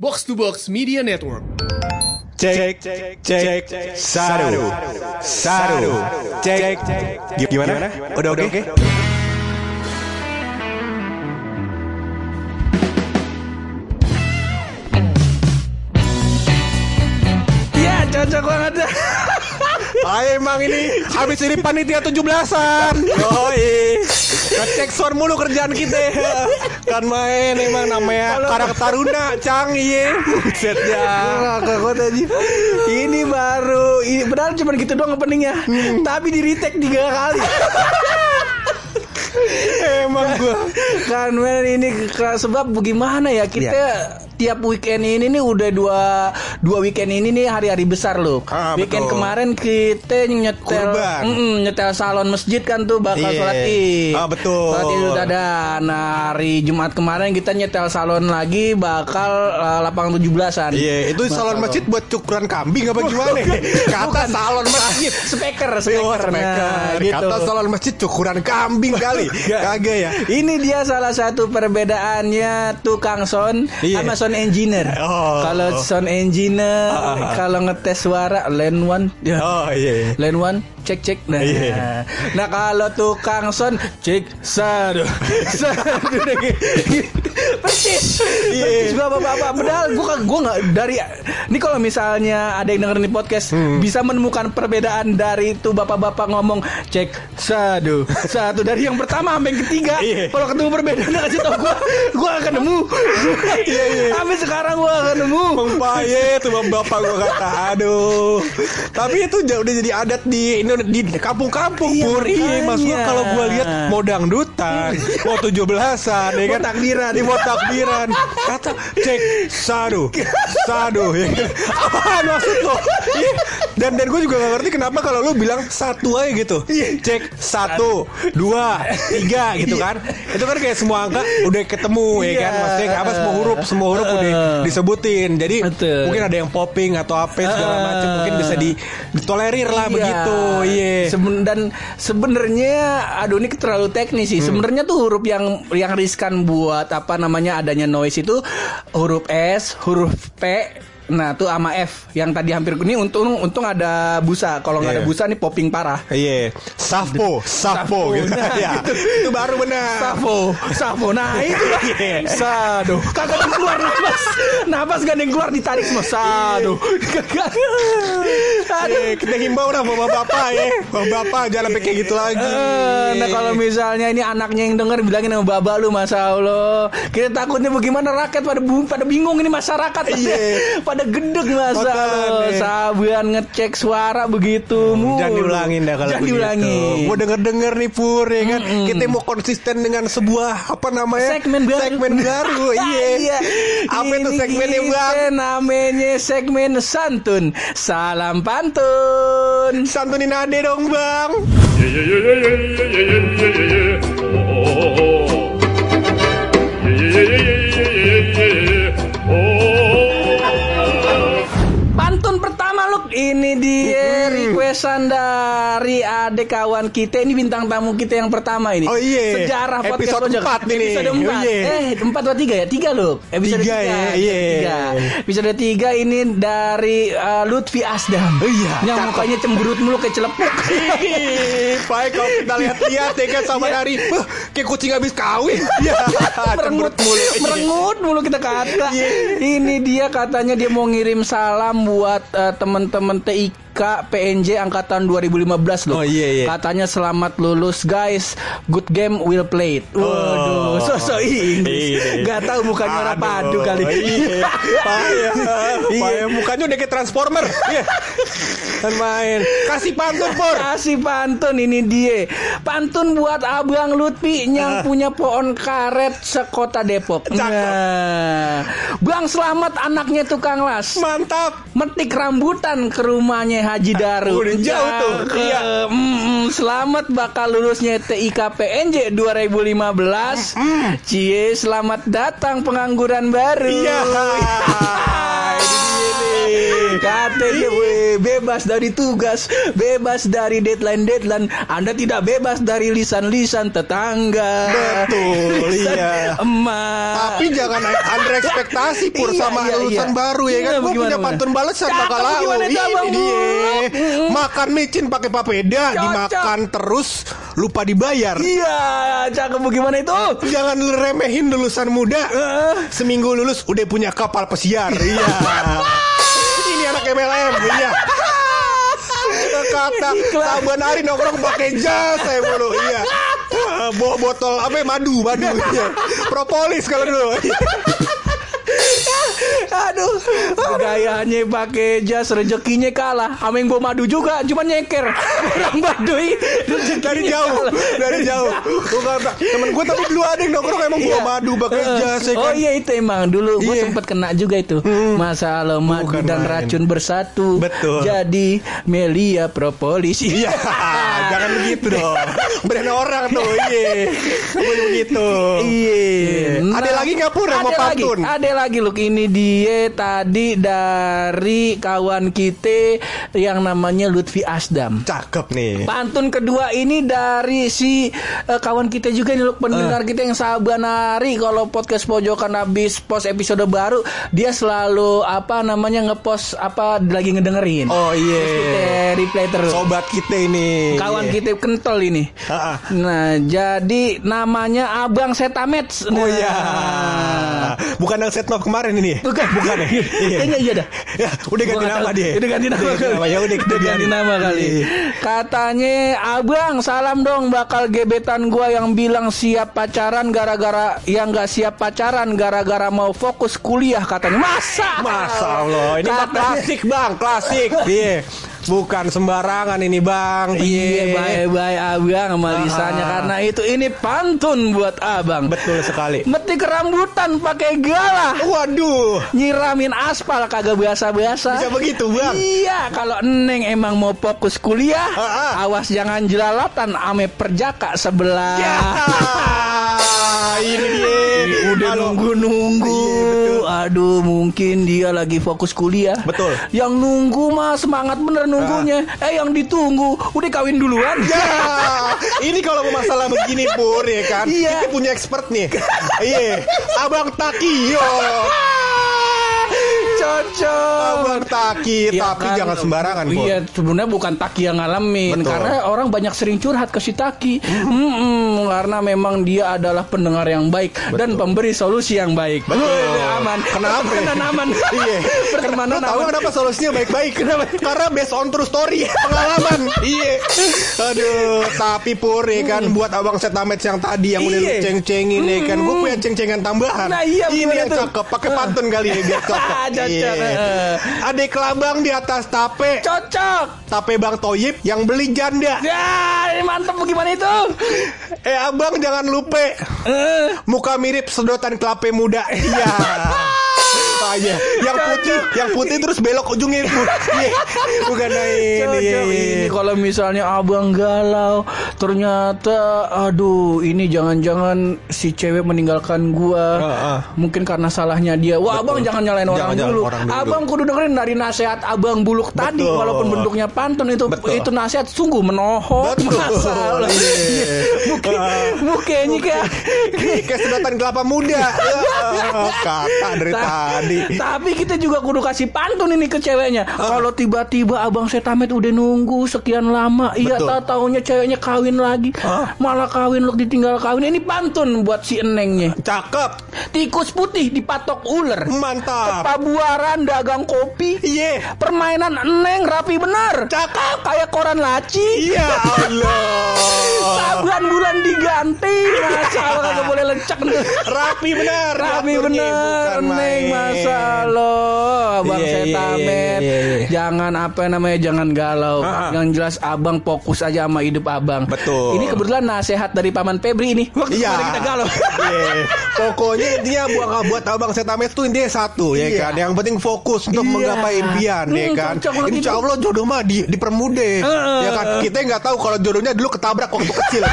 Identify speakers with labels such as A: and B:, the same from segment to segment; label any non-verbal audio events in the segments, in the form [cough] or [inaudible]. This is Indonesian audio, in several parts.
A: Box to Box Media Network.
B: Cek, cek, cek, saru, saru, cek, gimana? Udah oke? Okay? Ayo emang ini habis ini panitia 17-an. Yoi. Ngecek sound mulu kerjaan kita. Kan main emang namanya karakter Taruna, Cang iya. Buset ya.
C: Ini baru ini, Padahal cuma gitu doang openingnya Tapi di retake tiga kali
B: Emang gua
C: Kan men ini sebab bagaimana ya kita
B: Iya.
C: Tiap weekend ini nih udah dua dua weekend ini nih hari-hari besar loh.
B: Ah,
C: weekend
B: betul.
C: kemarin kita nyetel
B: Kurban.
C: Mm-mm, nyetel salon masjid kan tuh bakal
B: Iya.
C: sholat id.
B: Ah, betul.
C: Sholat idul adha. Nah hari Jumat kemarin kita nyetel salon lagi bakal uh, lapangan 17-an.
B: Iya, itu salon masjid buat cukuran kambing apa gimana? Kata
C: Bukan.
B: salon masjid.
C: Speaker,
B: Oh,
C: speaker.
B: speaker.
C: Nah, gitu.
B: Kata salon masjid cukuran kambing kali. Kagak ya.
C: Ini dia salah satu perbedaannya tukang sound
B: Iya.
C: sama sound engineer.
B: Oh.
C: Kalau sound engineer,
B: Ah, ah, ah.
C: kalau ngetes suara line one, ya.
B: Oh iya.
C: Line one, cek cek. Nah,
B: Iya.
C: nah kalau tukang sound cek satu [laughs] lagi. Persis,
B: Iya.
C: persis bapak-bapak. Padahal gua gua nggak dari. Ini kalau misalnya ada yang dengerin di podcast
B: Hmm.
C: bisa menemukan perbedaan dari itu bapak-bapak ngomong cek satu, satu dari yang pertama sampai yang ketiga.
B: Iya.
C: Kalau ketemu perbedaan kasih tau gua, gua akan nemu.
B: Iya, iya.
C: Sampai sekarang gua akan nemu.
B: Bang Paye tuh bapak gua kata aduh. Tapi itu udah jadi adat di Indo- di kampung-kampung
C: Iya,
B: pur. Iya,
C: makanya.
B: maksudnya kalau gua lihat mau dangdutan, mau tujuh belasan, ya kan?
C: Takbiran.
B: Di mau takbiran. Kata cek sadu, sadu. Ya kan? Apaan maksud lo? Iya. Dan dan gue juga gak ngerti kenapa kalau lu bilang satu aja gitu. Cek satu, dua, tiga gitu kan. Itu kan kayak semua angka udah ketemu ya kan.
C: Iya.
B: Maksudnya apa semua huruf semua huruf udah disebutin. Jadi
C: Betul.
B: mungkin ada yang popping atau apa segala macam mungkin bisa di, ditolerir lah
C: Iya.
B: begitu. Iya.
C: Seben- dan sebenarnya aduh ini terlalu teknis
B: Hmm.
C: sih. Sebenarnya tuh huruf yang yang riskan buat apa namanya adanya noise itu huruf S, huruf P Nah tuh sama F yang tadi hampir ini untung untung ada busa. Kalau nggak
B: Iya.
C: ada busa nih popping parah.
B: Iya, Safpo, Safpo gitu.
C: Nah,
B: ya,
C: gitu.
B: itu baru benar.
C: Safo, Safo. Nah itu lah.
B: Iya.
C: Sado. Kagak keluar nafas. Nafas gak ada yang keluar ditarik semua. Sado. Kagak.
B: Eh, kita himbau dah bapak-bapak ya. Bapak-bapak jangan sampai kayak gitu lagi.
C: Eh, nah kalau misalnya ini anaknya yang denger bilangin sama baba lu masa Allah kita takutnya bagaimana rakyat pada pada bingung ini masyarakat
B: Iya.
C: pada pada gedeg masa oh, sabuan ngecek suara begitu hmm, mur.
B: jangan diulangin dah kalau
C: jangan
B: begitu. gue denger denger nih pur ya kan? Mm kita mau konsisten dengan sebuah apa namanya?
C: Segmen baru.
B: Segmen baru [laughs] iya. Iya. Apa itu segmennya bang
C: namanya segmen santun. Salam pantun.
B: Santunin ade dong bang.
D: Yeah, yeah, yeah, yeah, yeah, yeah, yeah, yeah. Oh, oh, oh. oh.
C: Ini dia requestan dari adik kawan kita ini bintang tamu kita yang pertama ini.
B: Oh, iya.
C: Sejarah podcast
B: Episode
C: Pojok.
B: empat ini.
C: Episode
B: Oh,
C: 4.
B: iya.
C: Eh, 4 atau 3 ya? 3 loh. Episode
B: Tiga
C: 3.
B: ya, iya.
C: tiga. Episode 3 ini dari uh, Lutfi Asdam.
B: Oh, iya,
C: Yang
B: cakep.
C: mukanya cemberut mulu kayak celepuk. [laughs]
B: Baik kalau kita lihat-lihat ya kan sama dari "Wah, kayak kucing habis kawin. [laughs] Iya. [laughs]
C: merengut
B: Cemberut mulu.
C: merengut mulu kita kata
B: Iya.
C: ini dia katanya dia mau ngirim salam buat eh, teman-teman TIK PNJ angkatan 2015 loh
B: Oh, iya, iya.
C: katanya selamat lulus guys good game will played waduh
B: Oh.
C: sosok Inggris
B: Iya.
C: nggak tahu mukanya orang padu kali
B: Iya. Payah. [laughs]
C: Iya.
B: Payah mukanya udah kayak transformer. Iya. Kan main. Kasih pantun, Pur.
C: Kasih pantun ini dia Pantun buat Abang Lutfi Yang
B: Ah.
C: punya pohon karet sekota Depok
B: Cakep.
C: Nah, Bang Selamat anaknya tukang las
B: Mantap.
C: metik rambutan ke rumahnya Haji Daru.
B: Udah jauh tuh, iya.
C: Mm, selamat bakal lulusnya TIK PNJ 2015. Cie, selamat datang pengangguran baru.
B: Iya. [laughs]
C: Katanya weh, bebas dari tugas, bebas dari deadline-deadline. Anda tidak bebas dari lisan-lisan tetangga.
B: Betul, [laughs]
C: Lisan
B: iya.
C: Emak.
B: Tapi jangan under ekspektasi pur
C: Iya,
B: sama
C: iya,
B: lulusan
C: iya.
B: baru ya kan.
C: Iya,
B: Gue
C: bagaimana,
B: punya pantun balasan bakal lau.
C: Abang
B: Ini dia.
C: Bul?
B: Makan micin pakai papeda,
C: Cocok.
B: dimakan terus lupa dibayar.
C: Iya, cakep bagaimana itu?
B: Jangan remehin lulusan muda. Seminggu lulus udah punya kapal pesiar. Iya. Ini anak MLM. Iya. Kata saban hari nongkrong pakai jas saya mulu. Iya. Bawa botol apa ya, madu, madu. Iya. Propolis kalau dulu.
C: Aduh, gayanya pakai jas rezekinya kalah. Ameng bawa madu juga, cuma nyeker. Orang Baduy
B: dari jauh, dari jauh. Bukan temen gue tapi dulu ada yang nongkrong emang bawa madu pakai jas ya
C: Oh
B: kan.
C: iya itu emang dulu gue
B: Iya.
C: sempat kena juga itu masalah madu
B: Bukan
C: dan
B: main.
C: racun bersatu.
B: Betul.
C: Jadi Melia propolis.
B: Iya, [laughs] jangan begitu dong. Brand orang tuh, [laughs] iya. Begitu.
C: Iya.
B: Ada lagi nggak, Pur, yang mau
C: ada lagi,
B: pantun?
C: Ada lagi loh ini dia tadi dari kawan kita yang namanya Lutfi Asdam.
B: Cakep nih.
C: Pantun kedua ini dari si eh, kawan kita juga nih pendengar kita yang saban hari kalau podcast pojokan habis post episode baru dia selalu apa namanya ngepost apa lagi ngedengerin.
B: Oh iya.
C: Terus kita reply terus.
B: Sobat kita ini.
C: Kawan
B: Iya.
C: kita kental ini.
B: Ha-ha.
C: Nah, jadi namanya Abang Setamet.
B: Oh iya. Bukan yang setnov kemarin ini.
C: Bukan,
B: bukan ya. Iya.
C: Kayaknya iya dah.
B: Ya, udah ganti
C: Gua nggak
B: nama dia.
C: Udah ganti nama.
B: Udah ganti
C: kali.
B: nama. Ya udah,
C: Udah ganti nama kali.
B: Iya.
C: Katanya, "Abang, salam dong bakal gebetan gua yang bilang siap pacaran gara-gara yang nggak siap pacaran gara-gara mau fokus kuliah katanya." Masa?
B: Masa Allah, ini klasik bang, klasik. Iya, bukan sembarangan ini bang.
C: Iya, baik-baik abang sama lisannya
B: Ah.
C: karena itu ini pantun buat abang.
B: betul sekali.
C: Metik rambutan pakai galah.
B: Waduh,
C: Nyiramin aspal kagak biasa-biasa.
B: bisa begitu bang.
C: Iya, kalau Neng emang mau fokus kuliah,
B: Ah, ah.
C: awas jangan jelalatan ame perjaka sebelah.
B: Ya, ini dia.
C: Udah nunggu-nunggu.
B: Iya, betul.
C: Aduh, mungkin dia lagi fokus kuliah.
B: Betul.
C: Yang nunggu mah semangat bener nunggunya. Eh, yang ditunggu udah kawin duluan.
B: Ya, ini kalau mau masalah begini pur ya kan,
C: Iya.
B: kita punya expert nih. Iya, Abang Takio.
C: Cocok.
B: Abang Taki,
C: Ya
B: tapi
C: kan,
B: jangan sembarangan pur.
C: Iya, sebenarnya bukan Taki yang ngalamin
B: Betul.
C: karena orang banyak sering curhat ke si Taki. Mm-mm, karena memang dia adalah pendengar yang baik dan pemberi solusi yang baik.
B: Betul.
C: Aman.
B: Kenapa?
C: Pertemanan aman. [laughs]
B: Iya.
C: Pertemanan
B: Lo tahu
C: aman.
B: kenapa solusinya baik-baik? [laughs] Kenapa? Karena based on true story, [laughs] pengalaman. iya. Aduh, tapi pur ya kan buat abang setamets yang tadi yang udah
C: Iya.
B: ceng-cengin ya kan, gue punya ceng-cengan tambahan.
C: Nah, iya,
B: Ini yang cakep, pakai pantun kali ya biar cocok.
C: Cocok, eh.
B: Adik kelabang di atas tape,
C: Cocok.
B: tape bang Toyib yang beli janda.
C: Ya, ini mantep bagaimana itu?
B: Eh abang jangan lupa,
C: Eh,
B: muka mirip sedotan kelapa muda. Iya. [laughs] Iya. [laughs] Yang putih, yang putih terus belok ujungnya. [laughs] Iya. Bukan nah ini.
C: Cocok ini kalau misalnya abang galau ternyata aduh ini jangan-jangan si cewek meninggalkan gua
B: Heeh.
C: mungkin karena salahnya dia wah abang jangan nyalain orang
B: Jangan,
C: dulu.
B: orang dulu.
C: abang kudu dengerin dari nasihat abang buluk tadi
B: Betul.
C: walaupun bentuknya pantun itu
B: Betul.
C: itu nasihat sungguh menohok
B: Betul.
C: masalah
B: Iya.
C: mungkin
B: Ah.
C: mukanya kayak
B: Kayak sedotan kelapa muda. [laughs] Kata dari tadi.
C: Tapi kita juga kudu kasih pantun ini ke ceweknya. Kalau tiba-tiba abang setamet udah nunggu sekian lama, iya tak taunya ceweknya kawin lagi, malah kawin lu ditinggal kawin. Ini pantun buat si enengnya.
B: Cakep.
C: Tikus putih dipatok ular.
B: Mantap.
C: Pabuaran dagang kopi.
B: Iya.
C: Permainan eneng rapi benar. Cakep kayak koran laci.
B: Ya Allah.
C: Saban bulan diganti. Masa Allah kagak boleh lecek tuh.
B: Rapi benar.
C: Rapi
B: aturnya,
C: bener
B: bukan
C: Neng
B: main.
C: Masa lo Abang
B: Iya, iya,
C: Setamet
B: iya, iya.
C: Jangan apa namanya Jangan galau
B: Ah, ah.
C: Yang jelas abang fokus aja sama hidup abang
B: Betul.
C: Ini kebetulan nasihat dari Paman Febri ini Waktu
B: Iya.
C: kemarin kita galau [laughs]
B: Iya. Pokoknya intinya buat buat abang setamet tuh intinya satu ya
C: Iya.
B: kan. Yang penting fokus untuk
C: Iya.
B: menggapai impian ya
C: Hmm,
B: kan.
C: cocok banget
B: Insya
C: itu.
B: Allah jodoh mah di, dipermudah
C: Heeh.
B: ya kan. Kita nggak tahu kalau jodohnya dulu ketabrak waktu kecil. [laughs]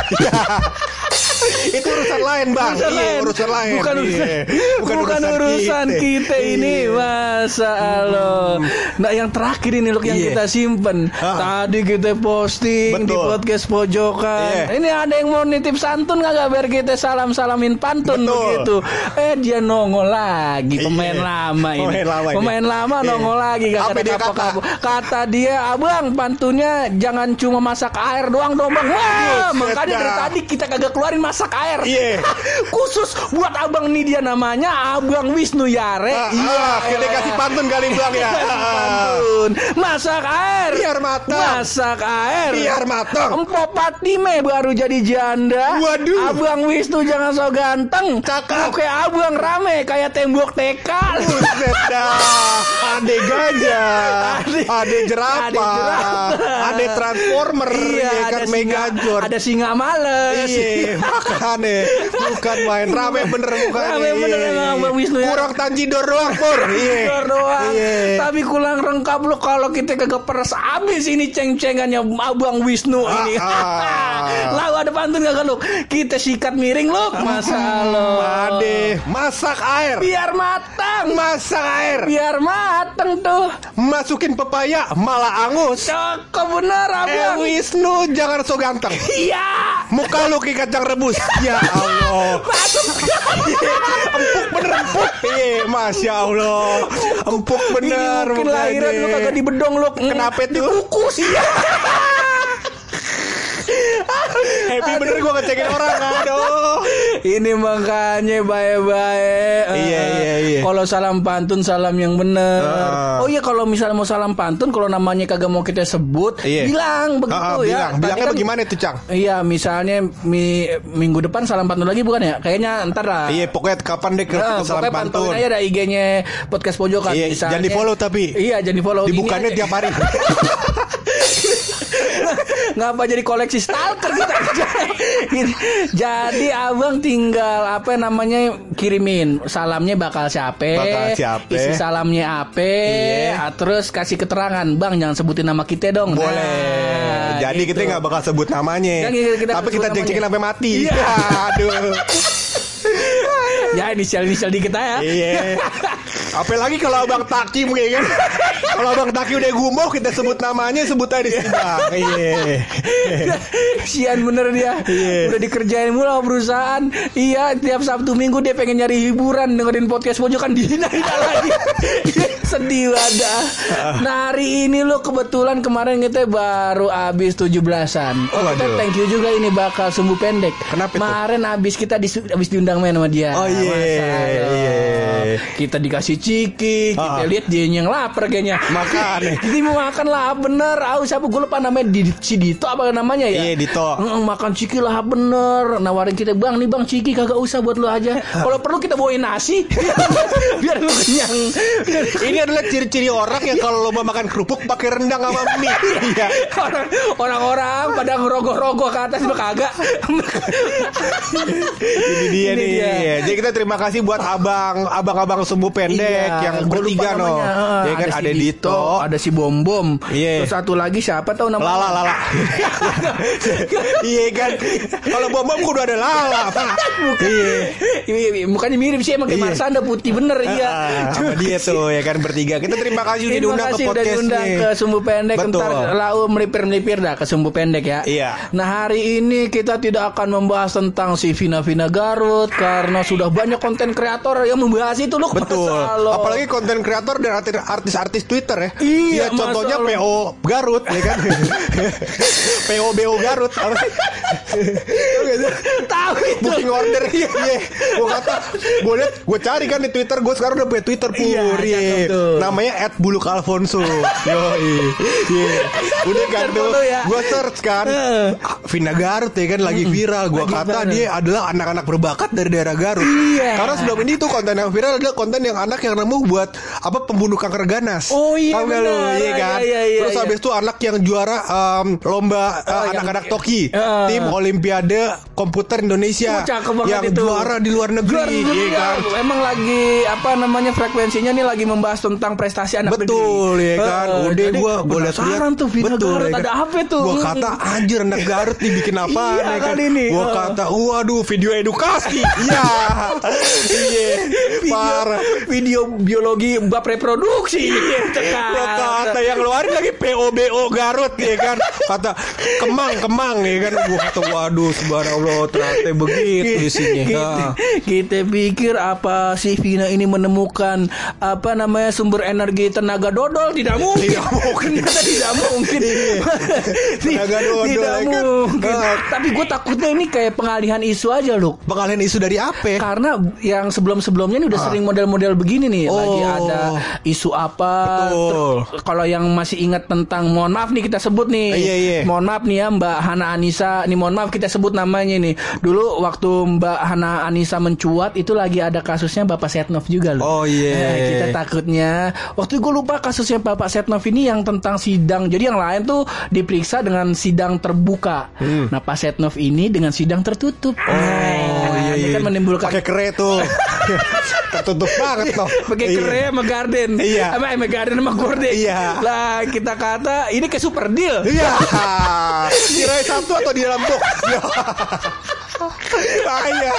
B: Iya. [laughs] Itu urusan lain, Bang.
C: Urusan
B: Iya,
C: lain.
B: urusan lain.
C: Bukan urusan,
B: Iya.
C: bukan, urusan kita, ini, masa Allah. Nah, yang terakhir ini loh yang
B: Iya.
C: kita simpen.
B: Ah.
C: Tadi kita posting di
B: Betul.
C: podcast pojokan.
B: Iya.
C: Ini ada yang mau nitip santun nggak biar kita salam salamin pantun
B: Betul.
C: begitu. Eh dia nongol lagi pemain
B: Iya.
C: lama ini.
B: Pemain lama ini.
C: Pemain lama
B: Iya.
C: nongol lagi gak ada
B: dia
C: kapok Kata dia, abang pantunnya jangan cuma masak air doang dong bang. Wah, makanya dari tadi kita kagak keluarin masak air.
B: Iya. [laughs]
C: Khusus buat abang nih dia namanya Abang Wisnu Yare.
B: Ah, ah, kita kasih pantun kali Bang ya. [laughs]
C: Pantun. Masak air.
B: Biar matang.
C: Masak air.
B: Biar matang.
C: Empok Patime baru jadi janda.
B: Waduh.
C: Abang Wisnu jangan so ganteng.
B: Cakep.
C: Kayak abang rame kayak tembok TK.
B: Buset dah. Ade gajah,
C: Ade-
B: ade jerapah,
C: ade
B: transformer,
C: Iya,
B: ya kan
C: ada
B: Megazord.
C: singa, ada singa males.
B: Iya, [laughs] makanya bukan main rame bener mukanya.
C: Rame bener
B: Iya,
C: emang
B: iya.
C: Abang Wisnu ya.
B: Kurang tanjidor doang, Pur. [laughs] Iya.
C: Telur doang.
B: Iya.
C: Tapi kurang lengkap lo kalau kita kagak peres abis ini ceng-cengannya Abang Wisnu ini.
B: ah. [laughs]
C: Lalu ada pantun gak lo? Kita sikat miring lo. Masa lo.
B: Ade, masak air.
C: Biar matang.
B: Masak air.
C: Biar matang tuh.
B: Masukin pepaya malah angus.
C: Cakep bener
B: Eh
C: abang.
B: Wisnu jangan so ganteng. [laughs]
C: Iya.
B: Muka lu kayak kacang rebus. Ya Allah. Empuk bener empuk. Iya, masya Allah. Empuk bener.
C: Ini lahiran lu kagak di bedong lu.
B: Kenapa tuh?
C: Dikukus. [laughs] Iya. [laughs]
B: Happy bener gue ngecekin orang. Aduh.
C: Ini makanya baik-baik.
B: Iya,
C: Eh,
B: iya, iya.
C: Kalau salam pantun salam yang bener.
B: Ah.
C: Oh iya kalau misalnya mau salam pantun kalau namanya kagak mau kita sebut,
B: Iya.
C: bilang begitu
B: Ah, ah,
C: ya.
B: bilang. Bilangnya
C: kan-
B: bagaimana tuh, Cang?
C: Iya, misalnya mi- minggu depan salam pantun lagi bukan ya? Kayaknya ntar lah.
B: Iya, pokoknya kapan deh kita
C: Nah,
B: salam
C: pokoknya
B: pantun.
C: aja ada IG-nya podcast pojokan.
B: Iya, jangan di-follow tapi.
C: Iya, jangan di follow.
B: Dibukanya tiap hari. [laughs]
C: Ngapa jadi koleksi stalker kita? jadi abang tinggal apa namanya kirimin salamnya bakal siapa?
B: Bakal siapa?
C: Isi salamnya apa?
B: Iya.
C: ah, Terus kasih keterangan, bang jangan sebutin nama kita dong.
B: Boleh.
C: Nah,
B: Jadi
C: gitu.
B: kita nggak bakal sebut namanya.
C: Kan kita- kita
B: Tapi kita cek-cekin sampai mati.
C: Iya. [laughs]
B: Aduh.
C: Ya inisial inisial dikit aja.
B: Iya. [laughs] Apalagi kalau Abang Taki mungkin kan. [laughs] Kalau Abang Taki udah gumoh kita sebut namanya sebut aja di sini Bang. [laughs] Iya.
C: Sian bener dia
B: Iya.
C: Udah dikerjain mulu sama perusahaan Iya tiap Sabtu Minggu dia pengen nyari hiburan Dengerin podcast pojokan [laughs] dihina-hina lagi Sedih ada Nah hari ini lo kebetulan kemarin kita baru abis 17an Oh kita thank you juga ini bakal sumbu pendek.
B: Kenapa?
C: Kemarin abis kita disu- abis diundang main sama dia.
B: Oh, iya, iya.
C: Kita dikasih ciki Kita
B: Ah.
C: lihat dia yang lapar kayaknya.
B: Makanya. [laughs]
C: Kita mau makan lah bener. Aku siapa? Gue lupa namanya di, si Dito apa namanya ya?
B: Iya, Dito.
C: Heeh, makan ciki lah bener. Nawarin kita bang nih bang ciki kagak usah buat lu aja. [laughs] Kalau perlu kita bawain nasi [laughs] biar lu kenyang [laughs]
B: Ini adalah ciri-ciri orang yang kalau lomba makan kerupuk pakai rendang sama mie. [laughs] Iya.
C: orang orang-orang pada ngerogoh-rogoh ke atas lu kagak
B: Ini dia
C: Ini
B: nih.
C: dia.
B: Iya. Jadi kita terima kasih buat abang, abang-abang sumbu pendek
C: Iya,
B: yang bertiga no. Ya kan
C: si
B: ada Dito,
C: ada si Bom Bom
B: Iya.
C: terus satu lagi siapa tahu namanya
B: Lala Lala. [laughs] Iya kan. Kalau bom bom udah ada Lala. Pak. Iya.
C: Iya, iya, mukanya mirip sih emang kayak
B: Iya.
C: Marsanda putih bener iya
B: Ah, sama dia tuh ya kan bertiga. Kita terima kasih udah diundang ke
C: kasih udah
B: podcast
C: diundang
B: nih.
C: ke Sumbu Pendek
B: Betul.
C: Ntar lau melipir-melipir dah ke Sumbu Pendek ya
B: Iya.
C: Nah hari ini kita tidak akan membahas tentang si Vina Vina Garut Karena sudah banyak konten kreator yang membahas itu loh
B: Betul.
C: Masalah.
B: Apalagi konten kreator dan arti- artis-artis Twitter ya.
C: Iya,
B: Ya, contohnya
C: masalah.
B: PO Garut ya kan. [laughs] PO BO Garut apa sih? Tahu
C: itu
B: Booking order iya. Gue kata gue liat gue cari kan di Twitter gue sekarang udah punya Twitter pur.
C: Iya,
B: Iya.
C: cakep tuh.
B: Namanya @bulukalfonso. [laughs] Yo iya. Udah kan tuh
C: ya.
B: gue search kan. Vina Garut ya kan lagi viral. Gue kata dia adalah anak-anak berbakat dari daerah Garut.
C: Iya.
B: Karena sebelum ini tuh konten yang viral adalah konten yang anak yang nemu buat apa pembunuh kanker ganas.
C: Oh, iya,
B: Tahu nggak lu?
C: benar.
B: Iya kan.
C: Iya, iya,
B: Terus
C: iya.
B: habis itu anak yang juara um, lomba uh,
C: Oh,
B: anak-anak Toki,
C: Heeh.
B: tim Olimpiade Komputer Indonesia
C: Oh,
B: yang
C: itu.
B: juara di luar negeri,
C: Luar negeri,
B: iya kan.
C: Emang lagi apa namanya frekuensinya nih lagi membahas tentang prestasi anak
B: Betul
C: negeri.
B: ya kan.
C: Eh,
B: Udah gua gua lihat
C: penasaran tuh Vina Garut
B: ya kan?
C: ada apa tuh?
B: Gua kata anjir anak Garut ngerti bikin apa
C: Iya, kan ini.
B: Gua
C: Uh.
B: kata, waduh video edukasi. [laughs] Iya. Iya. Parah.
C: video biologi bab reproduksi
B: Gua kata yang ngeluarin lagi POBO Garut ya kan. Kata kemang kemang ya kan. Gua kata waduh subhanallah ternyata begitu isinya.
C: kita,
B: Ah.
C: kita pikir apa si Vina ini menemukan apa namanya sumber energi tenaga dodol tidak mungkin
B: Tidak mungkin. [laughs]
C: Tidak mungkin
B: Tenaga dodol,
C: tidak
B: ya kan?
C: mungkin
B: Ah.
C: tapi gue takutnya ini kayak pengalihan isu aja loh
B: Pengalihan isu dari apa?
C: karena yang sebelum-sebelumnya ini udah sering model-model begini nih lagi.
B: Oh.
C: ada isu apa
B: Betul.
C: kalau yang masih ingat tentang mohon maaf nih kita sebut nih
B: Iya, iya.
C: mohon maaf nih ya Mbak Hana Anissa nih mohon maaf kita sebut namanya nih dulu waktu Mbak Hana Anissa mencuat itu lagi ada kasusnya Bapak Setnov juga loh
B: Oh, iya.
C: Nah, kita takutnya waktu gue lupa kasusnya Bapak Setnov ini yang tentang sidang jadi yang lain tuh diperiksa dengan sidang terbuka nah Pak Setnov ini dengan sidang tertutup
B: Hmm. Oh iya
C: ini
B: iya.
C: kan menimbulkan
B: pakai kere tuh. [laughs] Tertutup banget toh.
C: pakai
B: Iya.
C: kere sama garden
B: Iya.
C: sama sama garden sama gorden
B: Iya.
C: lah kita kata ini kayak super deal
B: Iya. Tirai satu atau di dalam box? [laughs] Iya.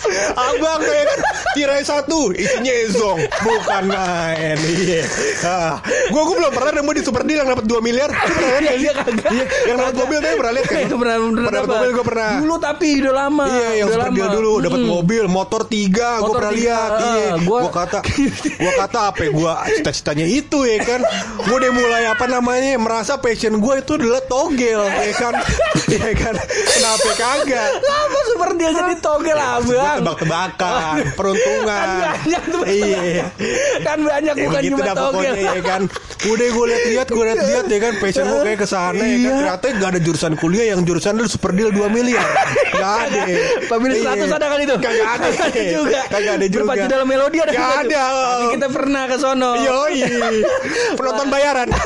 B: Ah, iya. Abang kayak kan tirai satu isinya ezong. Bukan main. Iya. Ah. gua gua belum pernah nemu di super deal yang dapat 2 miliar. Nggak sih?
C: Iya, kagak.
B: iya yang dapat mobil tuh pernah lihat kan
C: itu pernah pernah
B: Pernah dapat mobil gua pernah.
C: Dulu tapi udah lama
B: Iya yang super deal dulu dapat
C: Mm-mm.
B: mobil motor tiga gue pernah lihat.
C: ah,
B: iya
C: gua-
B: gua kata [laughs] gua kata apa ya, gua cita-citanya itu ya kan? Gue udah mulai apa namanya merasa passion gue itu adalah togel ya kan? [laughs] Ya kan? Kenapa kagak?
C: Lama super deal jadi togel abang
B: tebak-tebakan [laughs] peruntungan.
C: Kan banyak tuh
B: iya.
C: Kan banyak
B: Ya
C: bukan
B: begitu
C: cuma togel.
B: ya kan? Udah gue lihat-lihat Gue lihat-lihat ya kan? Passion gue kayak ke sana ya kan?
C: Iya.
B: Ternyata gak ada jurusan kuliah Yang jurusan lu super deal 2 miliar. Gak ada.
C: Pemilik
B: Iya.
C: 100 ada kan itu?
B: Kagak ada.
C: Kagak juga.
B: Kagak ada juga.
C: Berpacu dalam melodi ada
B: Gak ada.
C: Tapi kita pernah ke sono.
B: Yoi. [laughs] Penonton bayaran [laughs]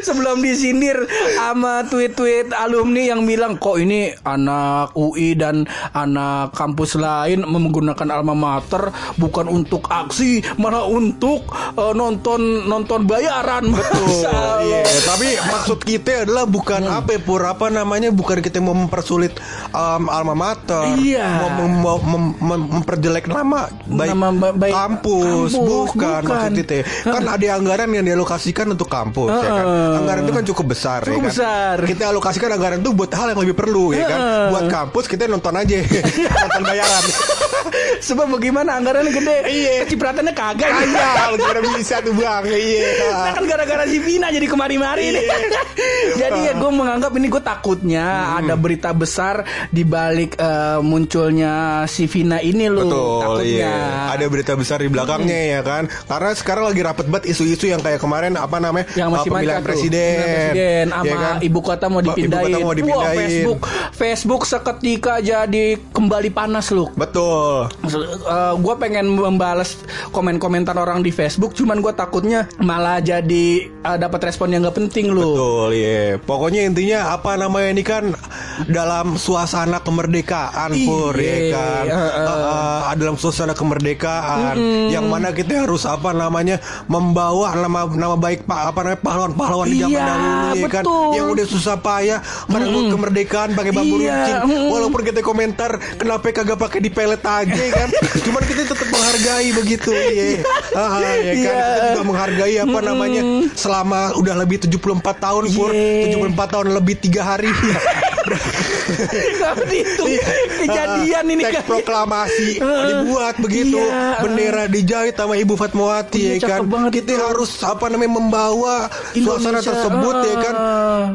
C: Sebelum disindir sama tweet-tweet alumni yang bilang kok ini anak UI dan anak kampus lain menggunakan alma mater bukan untuk aksi malah untuk eh, nonton nonton bayaran. [laughs] Masya Allah.
B: Iya, tapi maksud kita adalah bukan
C: Hmm.
B: apa ya, Pur, apa namanya bukan kita mau mempersulit um, alma mater,
C: Iya.
B: mau mem- mau mem- mem- memperjelek nama baik,
C: Nama ba- baik
B: kampus,
C: kampus,
B: bukan,
C: bukan.
B: maksud kita. Kan ada anggaran yang dialokasikan untuk kampus, ya kan. Anggaran itu kan cukup besar, ya
C: Cukup
B: kan.
C: besar.
B: Kita alokasikan anggaran itu buat hal yang lebih perlu, ya kan. Buat kampus kita nonton aja, [laughs] nonton bayaran.
C: Sebab bagaimana anggarannya gede.
B: Iya.
C: Kecipratannya kagak.
B: Ayah, udah bisa tuh bang, iya.
C: Nah, kan gara-gara si Vina jadi kemari-mari nih.
B: Iya. [laughs]
C: jadi ya gue menganggap ini gue takutnya
B: Hmm.
C: ada berita besar di balik eh, munculnya si Vina ini loh.
B: Betul,
C: takutnya.
B: iya. Ada berita besar di belakangnya ya kan. Karena sekarang lagi rapet banget isu-isu yang kayak kemarin apa namanya?
C: yang masih
B: uh, pemilihan. Presiden.
C: Presiden sama
B: ya kan?
C: ibu kota mau
B: Ibu
C: dipindahin.
B: kota mau
C: Wah,
B: dipindahin.
C: Facebook Facebook seketika jadi kembali panas loh.
B: Betul.
C: gue pengen membalas komen-komentar orang di Facebook, cuman gue takutnya malah jadi eh, dapat respon yang gak penting loh.
B: Betul, iya. Pokoknya intinya apa namanya ini kan dalam suasana kemerdekaan,
C: Iya,
B: Pur, ya kan.
C: heeh.
B: Uh, uh, dalam suasana kemerdekaan, yang mana kita harus apa namanya membawa nama nama baik pak apa namanya pahlawan-pahlawan di zaman
C: Iya,
B: dahulu, ya kan. Yang udah susah payah karena kemerdekaan pakai bambu
C: Iya,
B: runcing. Walaupun kita komentar kenapa kagak pakai di pelet aja ya kan. [laughs] Cuman kita tetap menghargai begitu, iya. Ah, ah, ya kan.
C: Iya.
B: Kita juga menghargai apa namanya selama udah lebih 74 tahun Pur
C: Iya.
B: 74 tahun lebih tiga hari [laughs]
C: Tapi [laughs] itu kejadian ini kan.
B: proklamasi dibuat begitu
C: Iya.
B: bendera dijahit sama Ibu Fatmawati
C: Iya,
B: ya kan
C: banget
B: kita
C: itu.
B: harus apa namanya membawa suasana
C: Indonesia,
B: tersebut ya kan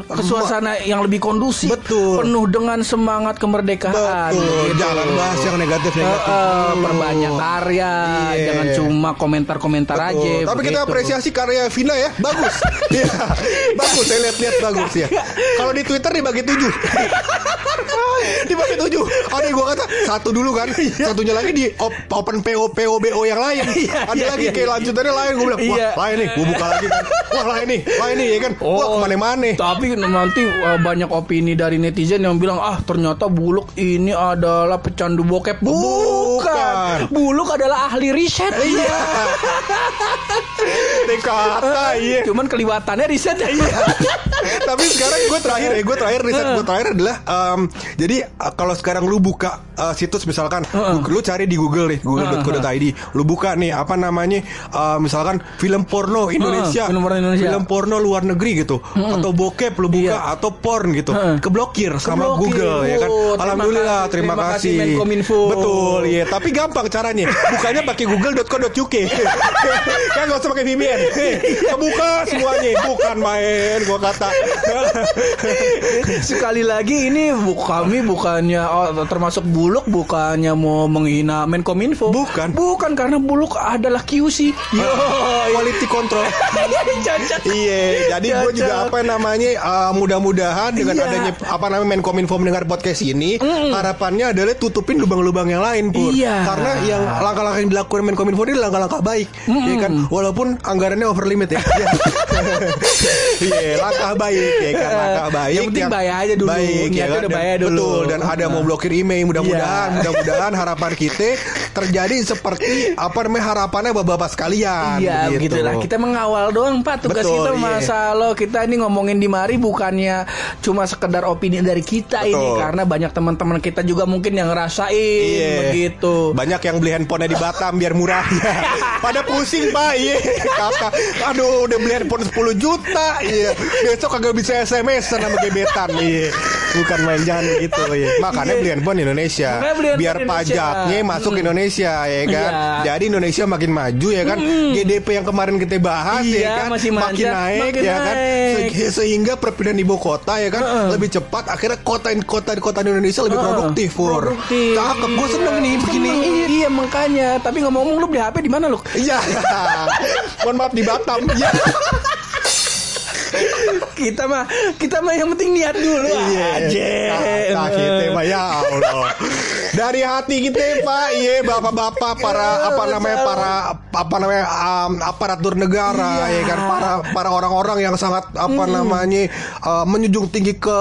C: ke suasana yang lebih kondusif,
B: Betul.
C: penuh dengan semangat kemerdekaan.
B: betul
C: gitu.
B: jangan bahas yang negatif negatif
C: eh, perbanyak karya,
B: Iya.
C: jangan cuma komentar-komentar aja.
B: Tapi kita
C: begitu.
B: apresiasi karya Vina ya, bagus. [laughs] Iya, bagus. Saya lihat-lihat bagus ya. Kalau di Twitter dibagi tujuh, ¡Ay! Dibagi tujuh. Ada yang gua kata satu dulu kan, satunya lagi di op- open PO POBO yang lain.
C: Iya,
B: Ada
C: iya,
B: lagi
C: iya,
B: kayak
C: iya.
B: lanjutannya lain. Gue bilang, wah
C: Iya.
B: lain nih. Gue buka lagi kan, wah lain nih, lain nih ya kan. Wah
C: Oh,
B: ke mana-mana.
C: Tapi nanti uh, banyak opini dari netizen yang bilang ah ternyata Buluk ini adalah pecandu bokep.
B: Bukan.
C: Buluk adalah ahli riset.
B: Iya. [laughs] Andai kata iya.
C: Cuman keliwatannya riset ya. [laughs]
B: Tapi sekarang gue terakhir ya, gue terakhir riset gue terakhir adalah jadi uh, kalau sekarang lu buka uh, situs misalkan, lu cari di Google nih, google.co.id, lu buka nih apa namanya, uh, misalkan film porno Indonesia,
C: film porno Indonesia.
B: film porno luar negeri gitu, atau bokep lu buka,
C: Iya.
B: atau porn gitu, keblokir sama
C: Keblokir.
B: Google ya kan.
C: Oh, terima
B: Alhamdulillah,
C: kasih,
B: terima,
C: terima kasih. Menkominfo.
B: Betul, iya. Tapi gampang caranya, bukanya pakai google.co.uk. [laughs] kan gak usah pakai VPN. Kebuka semuanya, bukan main, gua kata. [laughs]
C: Sekali lagi ini kami bukannya oh, termasuk Buluk bukannya mau menghina Menkominfo.
B: Bukan.
C: Bukan karena Buluk adalah QC. [laughs] Yo,
B: quality control. [laughs] Iya, jadi gue juga apa namanya uh, mudah-mudahan dengan
C: Iya.
B: adanya apa namanya Menkominfo mendengar podcast ini, harapannya adalah tutupin lubang-lubang yang lain, Pur.
C: Iya.
B: Karena yang langkah-langkah yang dilakukan Menkominfo ini langkah-langkah baik, ya kan? Walaupun anggarannya over limit ya. [laughs] Iya, langkah baik ya kan, langkah baik.
C: Yang penting bayar aja dulu.
B: Baik,
C: Niatnya
B: kan?
C: udah bayar dulu.
B: Betul, dan ada mau blokir email, mudah-mudahan,
C: Iya.
B: mudah-mudahan harapan kita terjadi seperti apa namanya harapannya bapak-bapak sekalian.
C: Iya
B: begitu.
C: begitulah Kita mengawal doang Pak Tugas
B: Betul,
C: kita masa lo Kita ini ngomongin di mari Bukannya cuma sekedar opini dari kita ini
B: Betul.
C: Karena banyak teman-teman kita juga mungkin yang ngerasain
B: Iya.
C: Begitu
B: Banyak yang beli handphonenya di Batam biar murah. Pada pusing pak, iya kakak. Aduh, udah beli handphone 10 juta, iya. Besok kagak bisa SMS sama gebetan, iya. Bukan main jangan gitu, iya. [laughs] Makanya
C: Iya.
B: beli handphone Indonesia, biar
C: Indonesia.
B: pajaknya masuk ke Indonesia, ya kan.
C: Iya.
B: Jadi Indonesia makin maju, ya kan. GDP yang kemarin kita bahas,
C: Iya,
B: ya kan,
C: masih
B: makin naik,
C: makin
B: ya kan. Se- sehingga perpindahan ibu kota, ya kan, lebih cepat. Akhirnya kota kota kota di Indonesia lebih
C: Heeh.
B: produktif, Pur.
C: Produktif.
B: Cakep, gue seneng nih begini.
C: Iya makanya Tapi ngomong-ngomong lu beli HP di mana lu?
B: Iya. [laughs] Mohon maaf di Batam. Iya. [laughs]
C: kita mah Kita mah yang penting niat dulu. Aja.
B: Kata kita mah ya Allah. Dari hati kita Pak, iya bapak-bapak para apa namanya para apa namanya um, aparatur negara
C: Iya.
B: ya kan para para orang-orang yang sangat apa namanya uh, menjunjung tinggi ke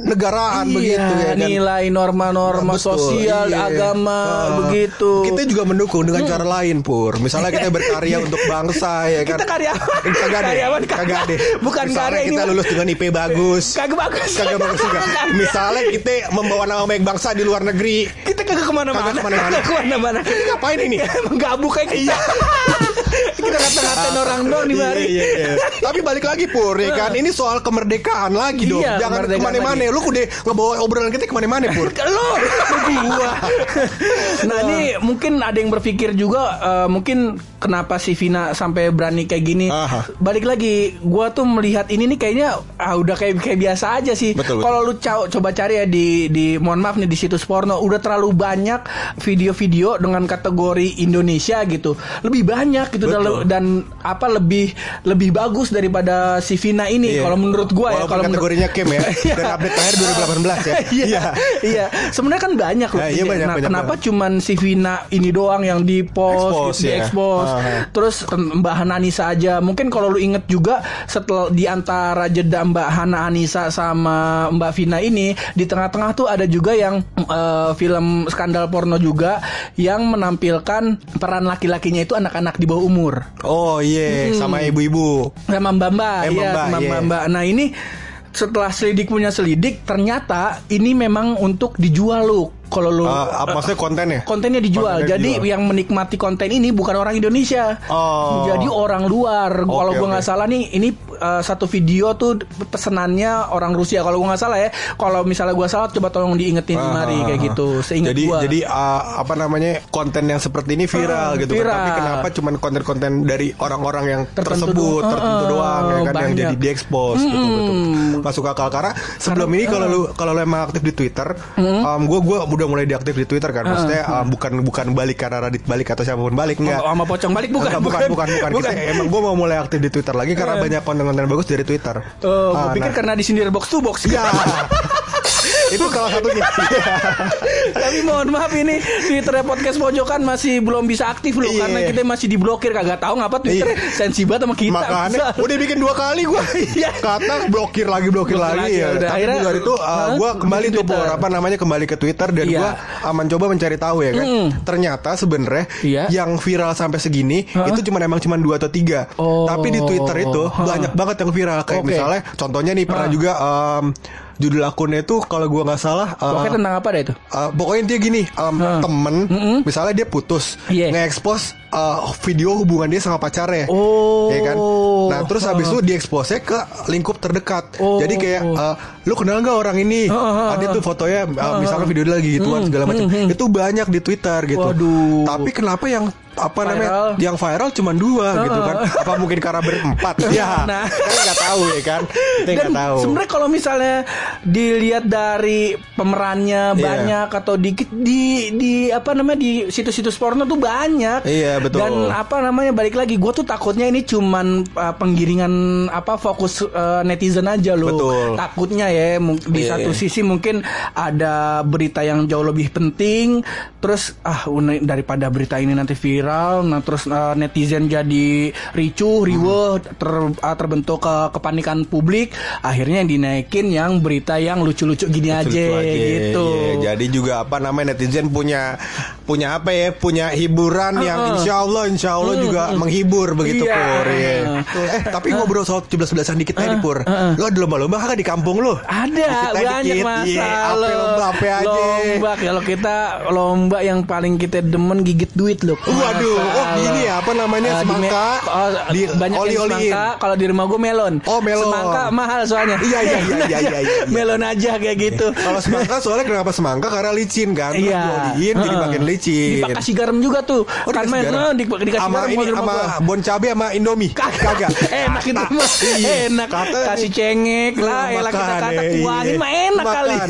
B: negaraan
C: Iya,
B: begitu ya kan.
C: nilai norma-norma
B: Betul,
C: sosial,
B: iya.
C: agama,
B: Ah.
C: begitu.
B: Kita juga mendukung dengan cara lain, Pur. Misalnya kita berkarya [laughs] untuk bangsa ya kan.
C: Kita karyawan.
B: Kagak.
C: Karyawan
B: Kagak ada.
C: Bukan karya ini
B: kita lulus dengan IP bagus.
C: Kagak bagus.
B: Kagak bagus juga. [laughs] Misalnya kita membawa nama baik bangsa di luar negeri.
C: Kita kagak ke mana-mana.
B: Kagak ke
C: mana-mana. Ke mana-mana.
B: Ngapain ini?
C: Emang gabuk kayak kita. Kita ngata-ngatain [laughs] orang doang di mari.
B: Iya, iya, iya. Tapi balik lagi Pur ya kan Ini soal kemerdekaan lagi dong
C: Iya,
B: Jangan ke
C: mana-mana.
B: Lu udah ngebawa obrolan kita ke mana-mana Pur [laughs]
C: Lo gua. [laughs] nah ini mungkin ada yang berpikir juga eh, mungkin kenapa si Vina sampai berani kayak gini.
B: Aha.
C: Balik lagi, gua tuh melihat ini nih kayaknya ah, udah kayak kayak biasa aja sih. Kalau lu coba cari ya di di mohon maaf nih di situs porno udah terlalu banyak video-video dengan kategori Indonesia gitu. Lebih banyak gitu dan,
B: Betul.
C: dan apa lebih lebih bagus daripada si Vina ini
B: Iya.
C: kalau menurut gua ya
B: Walaupun
C: kalau menurut-
B: kategorinya Kem ya [laughs]
C: Iya.
B: Dan update terakhir 2018 ya
C: Iya, iya. Sebenarnya kan banyak loh.
B: Ya, iya, banyak,
C: nah,
B: banyak
C: kenapa
B: banget.
C: cuman si Vina ini doang yang di post, di
B: ya.
C: expose.
B: Ah.
C: Terus Mbak Hana Anissa aja. Mungkin kalau lu inget juga setelah di antara jeda Mbak Hana Anissa sama Mbak Vina ini di tengah-tengah tuh ada juga yang eh, film skandal porno juga yang menampilkan peran laki-lakinya itu anak-anak di bawah umur.
B: Oh iya Sama ibu-ibu
C: sama Mbak Mbak,
B: Eh,
C: iya,
B: Mbak,
C: sama
B: iya.
C: Mbak Mbak. Nah ini setelah selidik punya selidik, ternyata ini memang untuk dijual lu. Kalau lu
B: Eh, apa maksudnya kontennya?
C: kontennya dijual.
B: Kontennya
C: Jadi
B: dijual.
C: yang menikmati konten ini bukan orang Indonesia.
B: Oh.
C: Jadi orang luar. Kalau gua
B: oke.
C: nggak salah nih, ini uh, satu video tuh pesenannya orang Rusia. Kalau gua nggak salah ya. Kalau misalnya gua salah, coba tolong diingetin di mari
B: Ah,
C: kayak
B: ah,
C: gitu. Seingat
B: jadi
C: gua.
B: jadi uh, apa namanya konten yang seperti ini viral
C: Ah,
B: gitu kan.
C: viral.
B: Tapi kenapa cuman konten-konten dari orang-orang yang
C: Tertentu
B: tersebut
C: doang.
B: tertentu doang ya kan yang
C: banyak.
B: jadi diekspos gitu betul. Masuk akal karena sebelum ini kalau lu kalau lu emang aktif di Twitter, um, gua gua udah mulai diaktif di Twitter kan. Maksudnya um, bukan bukan balik karena Radit balik atau siapa pun balik enggak.
C: Oh, sama pocong balik bukan,
B: bukan, bukan, bukan,
C: bukan.
B: Kita- emang gue mau mulai aktif di Twitter lagi karena banyak konten-konten bagus dari Twitter.
C: Oh,
B: Ah,
C: gue pikir
B: nah.
C: karena disindir box to box.
B: Ya. Itu salah satunya. [laughs]
C: Tapi mohon maaf ini Twitter podcast pojokan masih belum bisa aktif loh
B: Iya.
C: karena kita masih diblokir kagak tahu ngapa Twitter
B: Iya.
C: sensi banget sama kita.
B: Makanya
C: Bisa.
B: udah bikin dua kali gue [laughs] Kata blokir lagi blokir,
C: Blokir
B: lagi,
C: lagi,
B: ya.
C: udah.
B: Tapi
C: Akhirnya-
B: itu uh, gue kembali tuh. Pur, apa namanya kembali ke Twitter dan
C: Iya.
B: gue uh, mencoba mencari tahu ya kan. Ternyata sebenarnya
C: Iya.
B: yang viral sampai segini
C: Hah?
B: itu cuma emang cuma dua atau tiga.
C: Oh.
B: Tapi di Twitter itu
C: Hah.
B: banyak banget yang viral kayak
C: Oke.
B: misalnya contohnya nih pernah
C: Hah.
B: juga um, judul akunnya itu kalau gua nggak salah uh,
C: Pokoknya tentang apa deh itu?
B: Uh, pokoknya dia gini, um,
C: Hah.
B: temen, misalnya dia putus,
C: Iya.
B: nge-expose uh, video hubungan dia sama pacarnya,
C: Oh.
B: ya kan? Nah terus habis itu diekspose ke lingkup terdekat,
C: Oh.
B: jadi kayak uh, lu kenal nggak orang ini?
C: ah,
B: Ada tuh fotonya, uh, misalnya video dia lagi gituan segala macam, itu banyak di Twitter gitu.
C: Waduh.
B: Tapi kenapa yang apa namanya
C: Viral.
B: yang viral cuma dua gitu kan? Apa mungkin karena berempat? [laughs] ya,
C: Nah.
B: kita nggak tahu ya kan? Kita
C: Dan
B: nggak tahu.
C: sebenarnya kalau misalnya dilihat dari pemerannya
B: Iya.
C: banyak atau dikit di di apa namanya di situs-situs porno tuh banyak.
B: Iya, betul.
C: Dan apa namanya balik lagi gue tuh takutnya ini cuman uh, penggiringan apa fokus uh, netizen aja loh.
B: Betul.
C: Takutnya ya di
B: Iya,
C: satu
B: iya.
C: sisi mungkin ada berita yang jauh lebih penting terus ah daripada berita ini nanti viral nah terus uh, netizen jadi ricuh riweh ter- uh, terbentuk ke kepanikan publik akhirnya yang dinaikin yang berita yang lucu-lucu gini aja
B: Lucu aja,
C: gitu
B: iya. Jadi juga apa namanya netizen punya punya apa ya? Punya hiburan yang insya Allah insya Allah juga menghibur begitu
C: Iya.
B: pur. iya. Eh tapi ngobrol soal 17-17an dikit aja nih, pur. Lo ada lomba-lomba kagak di kampung lo?
C: ada
B: Dikit
C: banyak
B: dikit.
C: masa
B: Iya, apa
C: lo.
B: lomba apa aja?
C: lomba kalau kita lomba yang paling kita demen gigit duit loh
B: Waduh, oh gini ya, apa namanya,
C: di me-
B: semangka,
C: oh,
B: di
C: banyak yang
B: oli-oliin.
C: semangka kalau di rumah gue melon
B: Oh, melon.
C: semangka mahal soalnya
B: Iya, iya, iya, iya, iya, iya. [laughs]
C: melon aja kayak gitu
B: Kalau semangka soalnya kenapa semangka? Karena licin kan.
C: Iya.
B: dioliin jadi makin licin.
C: Dikasih garam juga tuh.
B: Oh,
C: kan main
B: garam?
C: eh, di, dikasih
B: sama
C: garam
B: ini sama bon cabe sama Indomie. Kagak.
C: Enak itu mah. Enak. Kasih cengek lah, elah kita
B: makan,
C: kata kuahin mah enak kali. [laughs]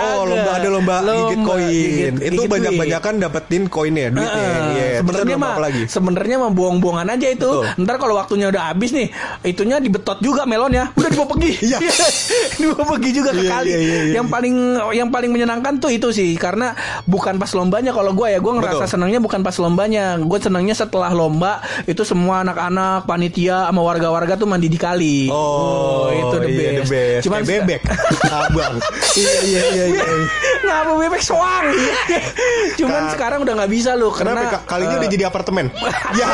B: Oh, lomba ada lomba, gigit koin. itu
C: gigit
B: banyak-banyakan dapetin koinnya, duitnya.
C: Heeh.
B: Iya.
C: Sebenarnya mah sebenarnya mah buang-buangan aja itu. Ntar kalau waktunya udah habis nih, itunya dibetot juga melonnya. Udah dibawa pergi.
B: Iya. [laughs]
C: dibawa pergi juga ke
B: Iya,
C: kali.
B: iya, iya.
C: Yang paling yang paling menyenangkan tuh itu sih karena bukan pas lombanya kalau gue ya gue ngerasa
B: Betul.
C: senangnya bukan pas lombanya. Gue senangnya setelah lomba itu semua anak-anak, panitia sama warga-warga tuh mandi di kali.
B: Oh,
C: itu the
B: iya,
C: best.
B: the best.
C: Cuman
B: Kayak bebek. [laughs] Abang. iya, iya, iya, iya. [laughs]
C: Ngapa bebek soang? [laughs] Cuman
B: Ka-
C: sekarang udah nggak bisa loh karena
B: Kak? kali ini
C: eh,
B: udah jadi apartemen? ya.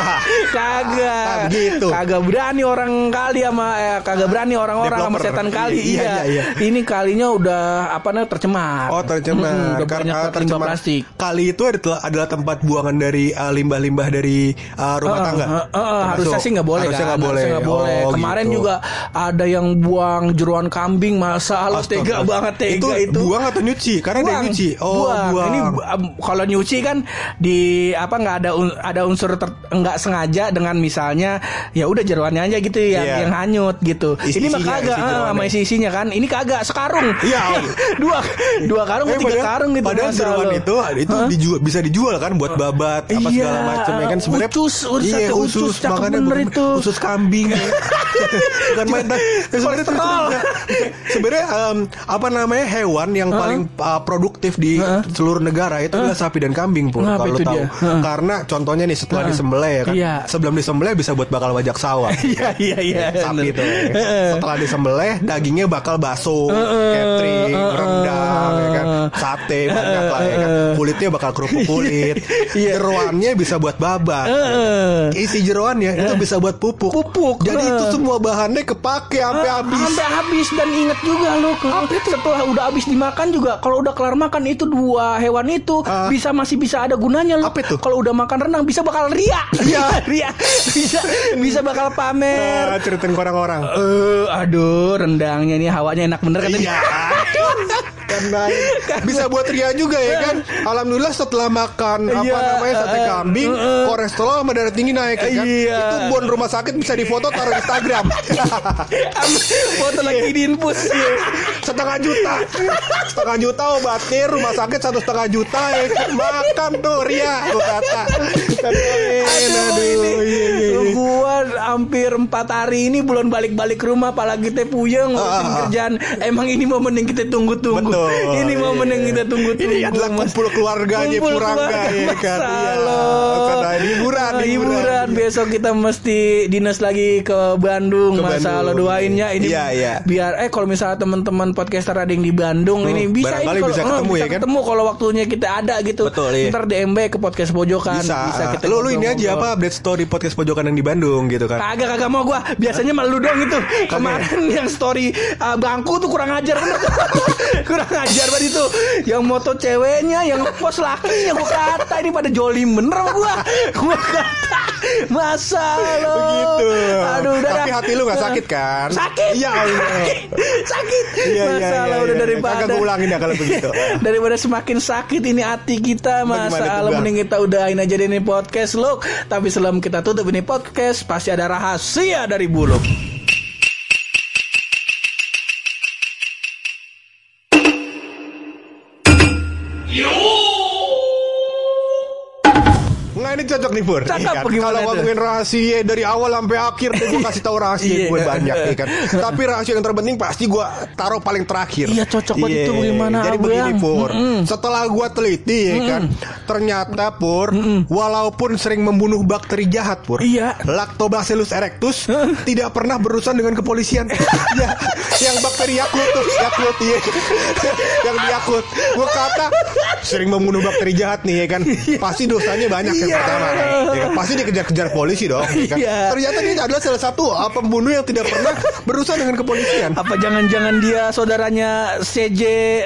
C: kagak
B: Ah, begitu.
C: kagak berani orang kali sama eh, kagak berani orang-orang sama setan kali
B: Iya,
C: iya,
B: iya, iya.
C: ini kalinya udah apa namanya tercemar
B: Oh tercemar
C: udah
B: Karena
C: limbah
B: tercemar.
C: plastik
B: Kali itu adalah, adalah tempat buangan dari uh, limbah-limbah dari uh, rumah
C: Eh,
B: tangga.
C: eh, eh,
B: Termasuk.
C: harusnya sih nggak boleh
B: Harusnya
C: kan
B: nggak boleh.
C: Harusnya nggak boleh.
B: Oh,
C: kemarin
B: gitu.
C: juga ada yang buang jeruan kambing masa lo
B: Astaga.
C: tega banget tega
B: itu,
C: itu,
B: buang atau nyuci? Karena ada yang nyuci. Oh, buang.
C: buang. Ini um, kalau nyuci kan di apa nggak ada un- ada unsur nggak sengaja dengan misalnya ya udah jeruannya aja gitu yang
B: Iya.
C: yang hanyut gitu.
B: Isi-
C: ini mah kagak
B: isi
C: sama isi-isinya kan. Ini kagak sekarung.
B: Iya. [laughs]
C: dua dua karung
B: Eh,
C: tiga
B: padahal-
C: karung gitu.
B: Padahal jeruan itu itu dijual, bisa dijual kan buat babat apa
C: Iya,
B: segala macam ya kan? Sebenarnya
C: usus, usus
B: iya
C: usus,
B: usus makanya
C: bener itu.
B: usus kambing [laughs] bukan main ya, sebenarnya sebenarnya em, apa namanya hewan yang paling uh, produktif di seluruh negara itu adalah sapi dan kambing pun kalau tahu.
C: dia? Heeh.
B: karena contohnya nih setelah disembelih ya kan?
C: Iya.
B: sebelum disembelih bisa buat bakal wajak sawah. [laughs]
C: Iya iya iya.
B: sapi
C: bener.
B: itu. Setelah disembelih dagingnya bakal baso catering rendang ya kan? Sate banyak lah ya kan? Kulitnya bakal kerupuk kulit. [laughs]
C: Iya.
B: jeroannya bisa buat babak
C: Heeh.
B: isi jeroannya itu bisa buat pupuk
C: Pupuk,
B: jadi
C: heeh.
B: itu semua bahannya kepake sampai
C: Ah,
B: habis
C: Sampai habis dan inget juga lo setelah udah habis dimakan juga kalau udah kelar makan itu dua hewan itu
B: Ah.
C: bisa masih bisa ada gunanya lo.
B: Apa itu?
C: Kalau udah makan renang bisa bakal ria. Iya, [laughs] ria. Bisa bisa bakal pamer.
B: Ah, ceritain ke orang-orang
C: Eh, aduh, rendangnya ini hawanya enak bener kata
B: Iya. [laughs]
C: dia.
B: Karena bisa buat ria juga ya kan. Alhamdulillah setelah makan apa
C: Iya,
B: namanya sate
C: eh,
B: kambing,
C: eh,
B: kolesterol sama darah tinggi naik ya kan.
C: Iya.
B: Itu bon rumah sakit bisa difoto taruh di Instagram. [laughs]
C: Foto lagi diinfus.
B: setengah juta setengah juta obatnya rumah sakit satu setengah juta ya kan. makan tuh ria kata
C: hampir empat hari ini belum balik-balik rumah apalagi teh puyeng ngurusin kerjaan emang ini momen yang kita tunggu-tunggu ini momen
B: iya.
C: yang kita tunggu-tunggu
B: Ini adalah kumpul keluarganya
C: Kumpul
B: Purangga
C: keluarga,
B: ya kan. Iya. Liburan, liburan.
C: hiburan besok kita mesti dinas lagi ke Bandung
B: Ke
C: Mas Salo
B: Bandung.
C: doainnya ini
B: Iya, iya.
C: biar eh kalau misalnya teman-teman podcaster ada yang di Bandung
B: Hmm,
C: ini bisa ini kalau-
B: bisa
C: eh,
B: ketemu
C: bisa
B: ya kan?
C: ketemu kalau waktunya kita ada gitu
B: Betul, iya.
C: ntar DMB ke podcast pojokan
B: Bisa.
C: kita
B: lu lu ini aja apa update story podcast pojokan yang di Bandung gitu kan.
C: Kagak kagak mau gua. Biasanya malu dong itu. Kemarin yang story uh, bangku tuh kurang ajar bener. [laughs] kurang ajar banget itu. Yang moto ceweknya, yang post lakinya gua kata ini pada jolim bener sama gua. [laughs] Gua kata masa lo.
B: Begitu.
C: Aduh udah
B: Tapi hati lu gak sakit kan?
C: Sakit.
B: Iya Allah.
C: Sakit. Sakit.
B: Iya, iya,
C: Masa
B: iya,
C: lo
B: iya,
C: udah
B: iya.
C: daripada
B: Kagak ulangin dah kalau begitu. [laughs]
C: daripada semakin sakit ini hati kita masa Allah mending kita udahin aja deh ini podcast look tapi sebelum kita tutup ini podcast pasti ada rahasia dari buluk
B: Nggak ini cocok nih Pur
C: Cakep,
B: Iya kan?
C: bagaimana
B: Kalau ngomongin rahasia dari awal sampai akhir deh gue [laughs] kasih tahu rahasia
C: Iya.
B: gue banyak ya kan. Tapi rahasia yang terpenting pasti gue taruh paling terakhir.
C: Iya, cocok banget itu bagaimana,
B: Jadi
C: Abang?
B: begini Pur.
C: Mm-mm.
B: Setelah gue teliti ya kan, ternyata Pur, walaupun sering membunuh bakteri jahat Pur,
C: Iya.
B: Lactobacillus erectus tidak pernah berurusan dengan kepolisian. [laughs] ya, yang bakteri Yakult tuh, Yakult iya. yang di Yakult. Gue kata sering membunuh bakteri jahat nih ya kan. Pasti dosanya banyak
C: Iya.
B: Pertama. Ya kan? Pasti dikejar-kejar polisi dong. ya kan?
C: Iya.
B: Ternyata dia adalah salah satu uh, pembunuh yang tidak pernah berurusan dengan kepolisian.
C: apa jangan-jangan dia saudaranya CJ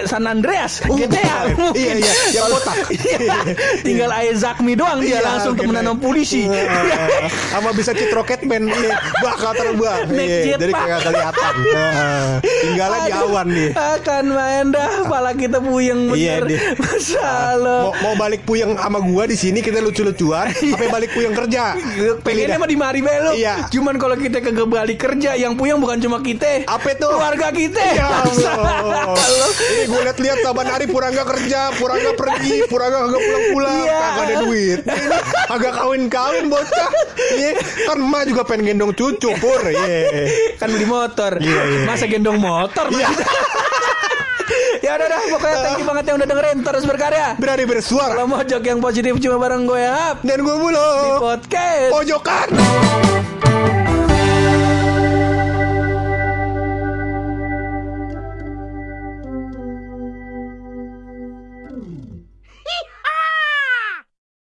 C: San Andreas
B: Oh,
C: GTA
B: bukan. Iya, iya, yang botak. [laughs]
C: Iya, tinggal Isaac Mi doang dia
B: Iya,
C: langsung
B: gitu.
C: temenan sama polisi
B: Heeh. sama bisa cheat Rocketman iya. bakal terbang Iya, jadi kayak kelihatan Heeh. tinggal di awan nih
C: akan main dah pala kita puyeng
B: Iya,
C: bener
B: deh. [laughs]
C: masalah
B: mau, mau balik puyeng sama gua di sini kita lucu-lucuan apa [laughs] balik puyeng kerja
C: pengennya mah di mari be lu.
B: Iya.
C: Cuman kalau kita kagak balik kerja yang puyeng bukan cuma kita.
B: Apa itu?
C: Keluarga kita.
B: Ya. [laughs] Allah. Ini gue liat-liat saban hari Purangga kerja, Purangga pergi, Purangga kagak pulang-pulang,
C: Iya.
B: kagak ada duit. Ini agak kawin-kawin bocah. Iya, kan emak juga pengen gendong cucu, Pur. Iya.
C: kan beli motor.
B: Iya, iya.
C: Masa gendong motor?
B: Iya. [laughs]
C: ya udah dah pokoknya thank you banget yang udah dengerin terus berkarya.
B: Berani bersuara.
C: Kalau mau jok yang positif cuma bareng gue Hap
B: Dan gue
C: di
B: mulu.
C: podcast.
B: Pojokan.